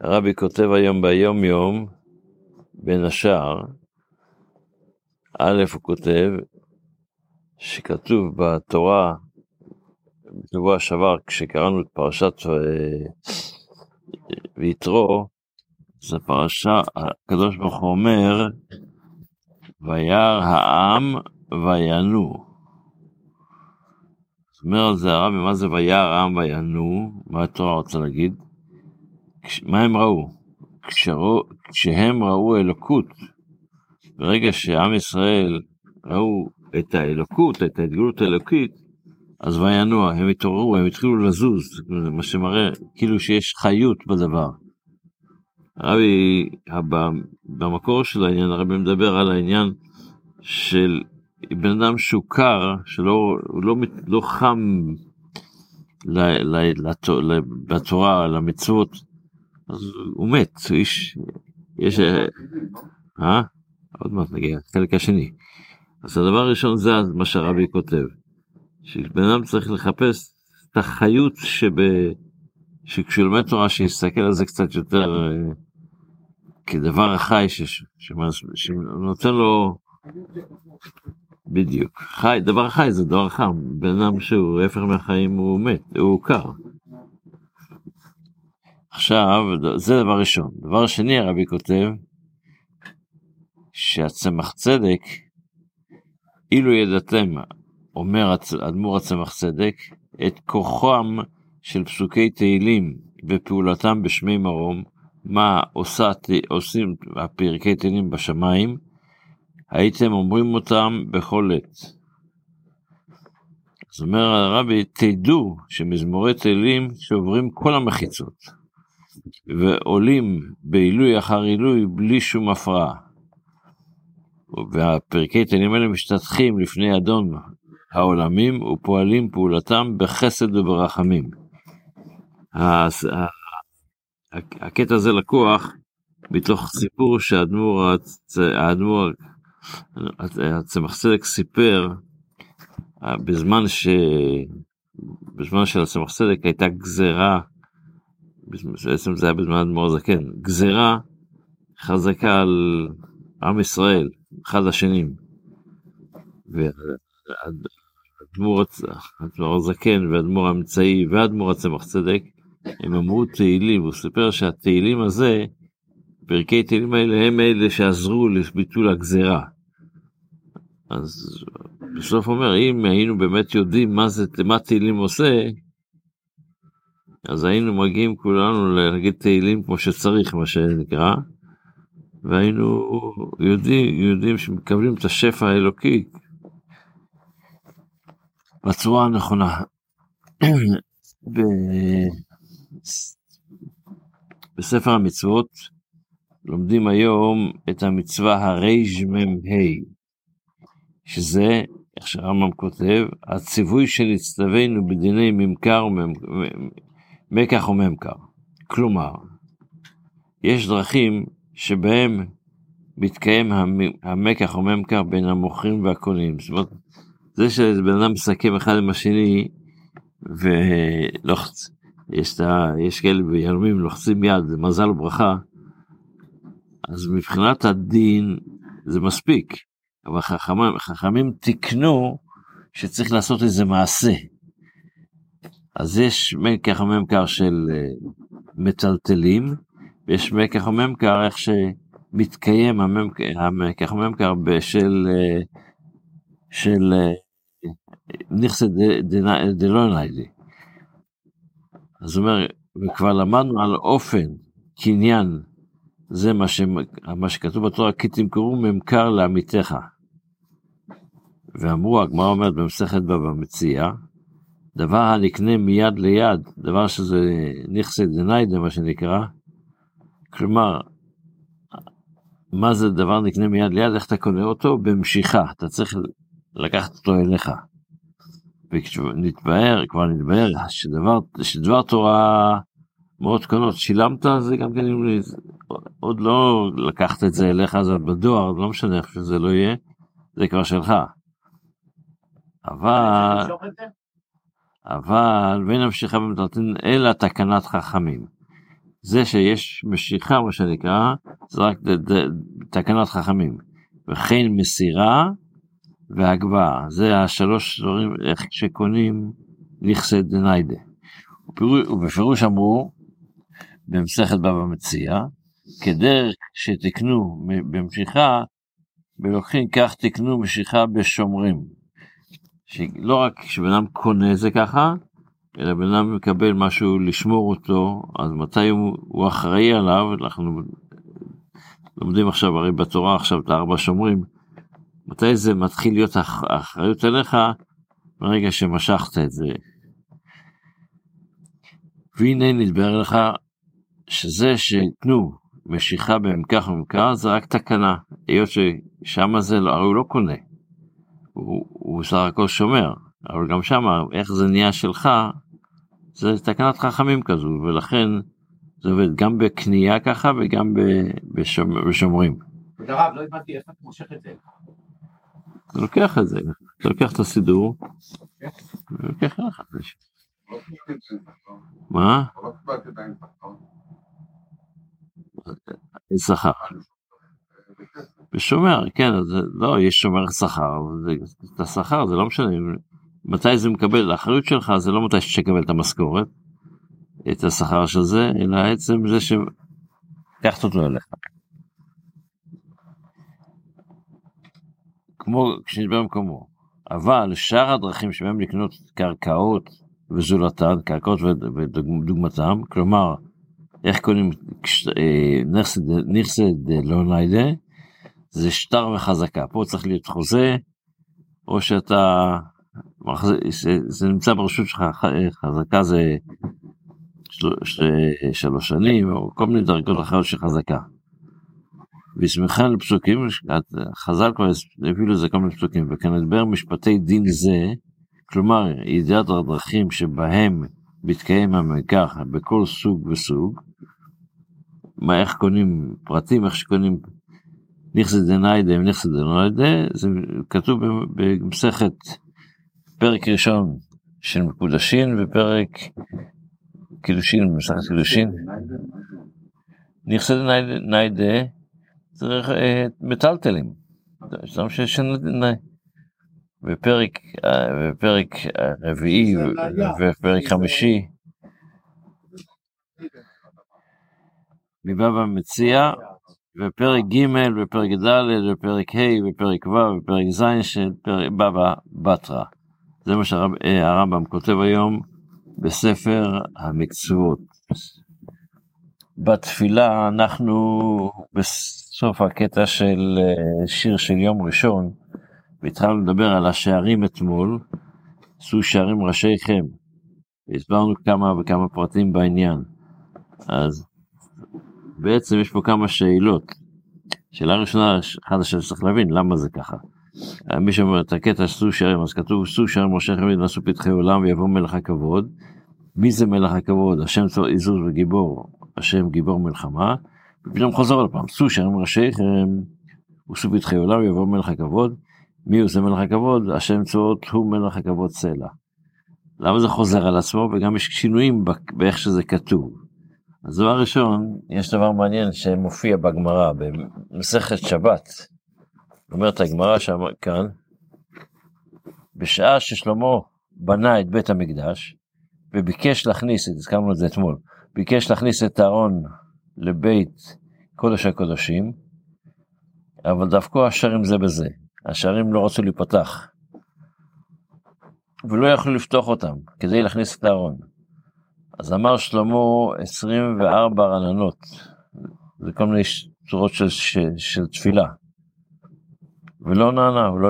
הרבי כותב היום ביום יום, בין השאר, א', הוא כותב שכתוב בתורה, בשבוע שעבר, כשקראנו את פרשת אה, ויתרו, זו פרשה, הקדוש ברוך הוא אומר, וירא העם וינועו. אומר על זה הרבי, מה זה וירא העם וינועו? מה התורה רוצה להגיד? מה הם ראו? כשראו, כשהם ראו אלוקות, ברגע שעם ישראל ראו את האלוקות, את ההתגלות האלוקית, אז וינוע, הם התעוררו, הם התחילו לזוז, מה שמראה כאילו שיש חיות בדבר. הרבי, במקור של העניין, הרבי מדבר על העניין של בן אדם שהוא קר, שלא לא, לא חם בתורה, למצוות, אז הוא מת, הוא איש, יש, אה? עוד מעט נגיע, חלק השני. אז הדבר הראשון זה מה שהרבי כותב, שבן אדם צריך לחפש את החיות שב... שכשהוא לומד תורה שיסתכל על זה קצת יותר אה, כדבר החי שנותן לו בדיוק חי דבר חי זה דבר חם בן אדם שהוא הפך מהחיים הוא מת הוא קר. עכשיו זה דבר ראשון דבר שני הרבי כותב שהצמח צדק אילו ידעתם אומר אדמו"ר הצמח צדק את כוחם של פסוקי תהילים ופעולתם בשמי מרום מה עושה, עושים הפרקי תהילים בשמיים, הייתם אומרים אותם בכל עת. אז אומר הרבי, תדעו שמזמורי תהילים שעוברים כל המחיצות, ועולים בעילוי אחר עילוי בלי שום הפרעה. והפרקי תהילים האלה משתטחים לפני אדון העולמים ופועלים פעולתם בחסד וברחמים. הקטע הזה לקוח מתוך סיפור שהאדמו"ר האדמו"ר הצמח צדק סיפר בזמן ש... בזמן של הצמח צדק הייתה גזרה, בעצם זה היה בזמן האדמו"ר הזקן, גזרה חזקה על עם ישראל, אחד השנים. והאדמו"ר הזקן והאדמו"ר האמצעי והאדמו"ר הצמח צדק הם אמרו תהילים, הוא סיפר שהתהילים הזה, פרקי תהילים האלה הם אלה שעזרו לביטול הגזרה. אז בסוף אומר, אם היינו באמת יודעים מה זה, מה תהילים עושה, אז היינו מגיעים כולנו להגיד תהילים כמו שצריך, מה שנקרא, והיינו יודעים, יודעים שמקבלים את השפע האלוקי בצורה הנכונה. בספר המצוות לומדים היום את המצווה הרמ"ה, שזה, איך שהרמב"ם כותב, הציווי של הצטווינו בדיני ממכר ומקח וממכר. כלומר, יש דרכים שבהם מתקיים המקח וממכר בין המוכרים והקונים. זאת אומרת, זה שבן אדם מסכם אחד עם השני ולוחץ, יש, ה, יש כאלה ביהלומים לוחצים יד, זה מזל וברכה, אז מבחינת הדין זה מספיק, אבל חכמים, חכמים תיקנו שצריך לעשות איזה מעשה. אז יש מקח וממכר של אה, מטלטלים, ויש מקח וממכר איך שמתקיים המקח וממכר של, אה, של אה, נכסי דלוניידי. אז הוא אומר, וכבר למדנו על אופן קניין, זה מה, ש... מה שכתוב בתורה, כי תמכרו ממכר לעמיתך. ואמרו, הגמרא אומרת במסכת בבא מציע, דבר הנקנה מיד ליד, דבר שזה נכסי דניידה מה שנקרא, כלומר, מה זה דבר נקנה מיד ליד, איך אתה קונה אותו? במשיכה, אתה צריך לקחת אותו אליך. וכשנתבהר, כבר נתבהר שדבר, שדבר תורה מאות קונות שילמת, זה גם כן, עוד לא לקחת את זה אליך, זה בדואר, לא משנה איך שזה לא יהיה, זה כבר שלך. אבל, אבל, בין המשיכה במטרתן, אלא תקנת חכמים. זה שיש משיכה מה שנקרא זה רק תקנת חכמים וכן מסירה והגבהה זה השלוש דברים איך שקונים נכסי דניידה. ובפירוש אמרו במסכת בבא מציע כדרך שתקנו במשיכה ולוקחים כך תקנו משיכה בשומרים. שלא רק כשבן אדם קונה זה ככה אלא בן אדם מקבל משהו לשמור אותו, אז מתי הוא, הוא אחראי עליו, אנחנו לומדים עכשיו, הרי בתורה עכשיו את הארבע שומרים, מתי זה מתחיל להיות האחריות אליך? ברגע שמשכת את זה. והנה נתברר לך שזה שתנו משיכה במקח וממכר זה רק תקנה, היות ששם זה לא, הרי הוא לא קונה, הוא, הוא סך הכל שומר, אבל גם שם איך זה נהיה שלך זה תקנת חכמים כזו ולכן זה עובד גם בקנייה ככה וגם בשומרים. הרב לא הבנתי איך אתה מושך את זה. אתה לוקח את זה, אתה לוקח את הסידור, ולוקח לך את זה. מה? שכר. ושומר, כן, לא, יש שומר שכר, את השכר זה לא משנה, מתי זה מקבל, האחריות שלך זה לא מתי שתקבל את המשכורת, את השכר של זה, אלא עצם זה שלקחת אותו אליך. כמו כשנדבר במקומו. אבל שאר הדרכים שבהם לקנות קרקעות וזולתן, קרקעות ודוגמתם, כלומר, איך קונים אה, נכסי לא ניידה, זה שטר וחזקה. פה צריך להיות חוזה, או שאתה זה נמצא ברשות שלך חזקה זה שלוש שנים או כל מיני דרגות אחרות של חזקה. ושמחה לפסוקים, חז"ל כבר הביאו לזה כל מיני פסוקים, וכנדבר משפטי דין זה, כלומר ידיעת הדרכים שבהם מתקיים המקח בכל סוג וסוג, מה איך קונים פרטים, איך שקונים נכסי דניידה עם נכסי דניידה, זה כתוב במסכת פרק ראשון של מקודשין ופרק קידושין, מסכת קידושין. נכסי ניידה צריך אה, מטלטלים. בפרק, אה, בפרק רביעי ופרק חמישי מבבא מציע ופרק ג' ופרק ד' ופרק ה' ופרק ו' ופרק ז' של בבא בתרא. זה מה שהרמב"ם כותב היום בספר המצוות. בתפילה אנחנו בסוף הקטע של אה, שיר של יום ראשון, והתחלנו לדבר על השערים אתמול, עשו שערים ראשיכם, והסברנו כמה וכמה פרטים בעניין. אז בעצם יש פה כמה שאלות. שאלה ראשונה, אחת השאלות שצריך להבין, למה זה ככה? מי שאומר את הקטע סו שערים, אז כתוב סו שערים משה חמיד נעשו פתחי עולם ויבוא מלך הכבוד. מי זה מלך הכבוד? השם צור עזוז וגיבור, השם גיבור מלחמה. ופתאום חוזר עוד פעם, ראשי חרם, וסו פתחי עולם ויבוא מלך הכבוד. מי הוא זה מלך הכבוד? השם צורות הוא מלך הכבוד סלע. למה זה חוזר על עצמו? וגם יש שינויים באיך שזה כתוב. אז דבר ראשון, יש דבר מעניין שמופיע בגמרא, במסכת שבת. אומרת הגמרא שם כאן, בשעה ששלמה בנה את בית המקדש וביקש להכניס, הזכרנו את זה אתמול, ביקש להכניס את הארון לבית קודש הקודשים, אבל דווקא השערים זה בזה, השערים לא רצו להיפתח, ולא יכלו לפתוח אותם כדי להכניס את הארון. אז אמר שלמה 24 רננות, זה כל מיני צורות של, של, של תפילה. ולא נענה, לא,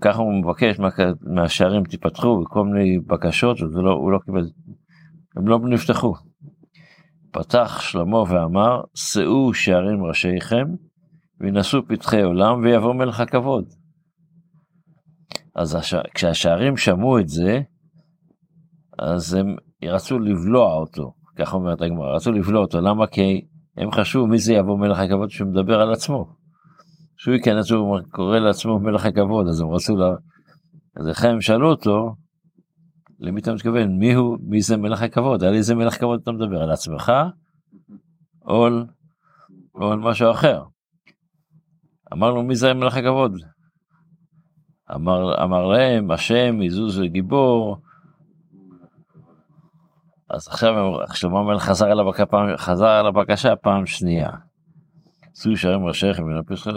ככה הוא מבקש מה, מהשערים תיפתחו וכל מיני בקשות ולא, הוא לא קיבל, הם לא נפתחו. פתח שלמה ואמר, שאו שערים ראשיכם וינשאו פתחי עולם ויבוא מלך הכבוד. אז הש... כשהשערים שמעו את זה, אז הם רצו לבלוע אותו, ככה אומרת הגמרא, רצו לבלוע אותו, למה? כי הם חשבו מי זה יבוא מלך הכבוד שמדבר על עצמו. שהוא ייכנס, הוא קורא לעצמו מלך הכבוד, אז הם רצו לה... אז איך הם שאלו אותו, למי אתה מתכוון? מי הוא, מי זה מלך הכבוד? על איזה מלך כבוד אתה מדבר? על עצמך? או על, או על משהו אחר. אמרנו מי זה מלך הכבוד? אמר, אמר להם השם יזוז וגיבור. אז עכשיו שלמה המלך חזר הבקשה פעם, חזר על הבקשה פעם שנייה. עשו ישרים ראשיכם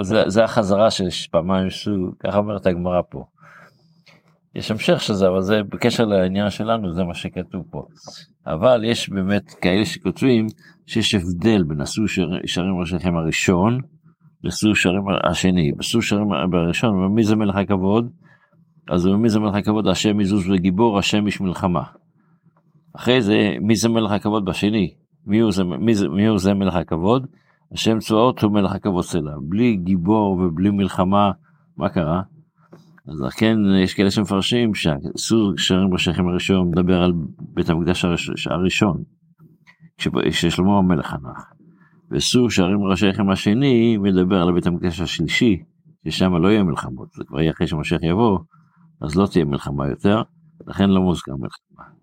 זה, זה החזרה של פעמיים עשו, ככה אומרת הגמרא פה. יש המשך של זה, אבל זה בקשר לעניין שלנו, זה מה שכתוב פה. אבל יש באמת כאלה שכותבים שיש הבדל בין עשו ישרים ראשיכם הראשון לסור שרים השני. בסור שרים בראשון, מי זה מלך הכבוד? אז מי זה מלך הכבוד? השם יזוז וגיבור, השם איש מלחמה. אחרי זה, מי זה מלך הכבוד בשני? מי הוא זה, מי זה, מי הוא זה מלך הכבוד? השם צבאות הוא מלך הכבוד סלע. בלי גיבור ובלי מלחמה, מה קרה? אז לכן יש כאלה שמפרשים שהסור שרים בשכם הראשון מדבר על בית המקדש הראשון, כששלמה המלך הנח. וסור שערים ראשיכם השני מדבר על בית המקדש השלישי, ששם לא יהיה מלחמות, זה כבר יהיה אחרי שמשיח יבוא, אז לא תהיה מלחמה יותר, לכן לא מוזכר מלחמה.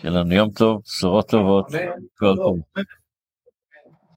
שיהיה לנו יום טוב, בשורות טובות, כל טוב.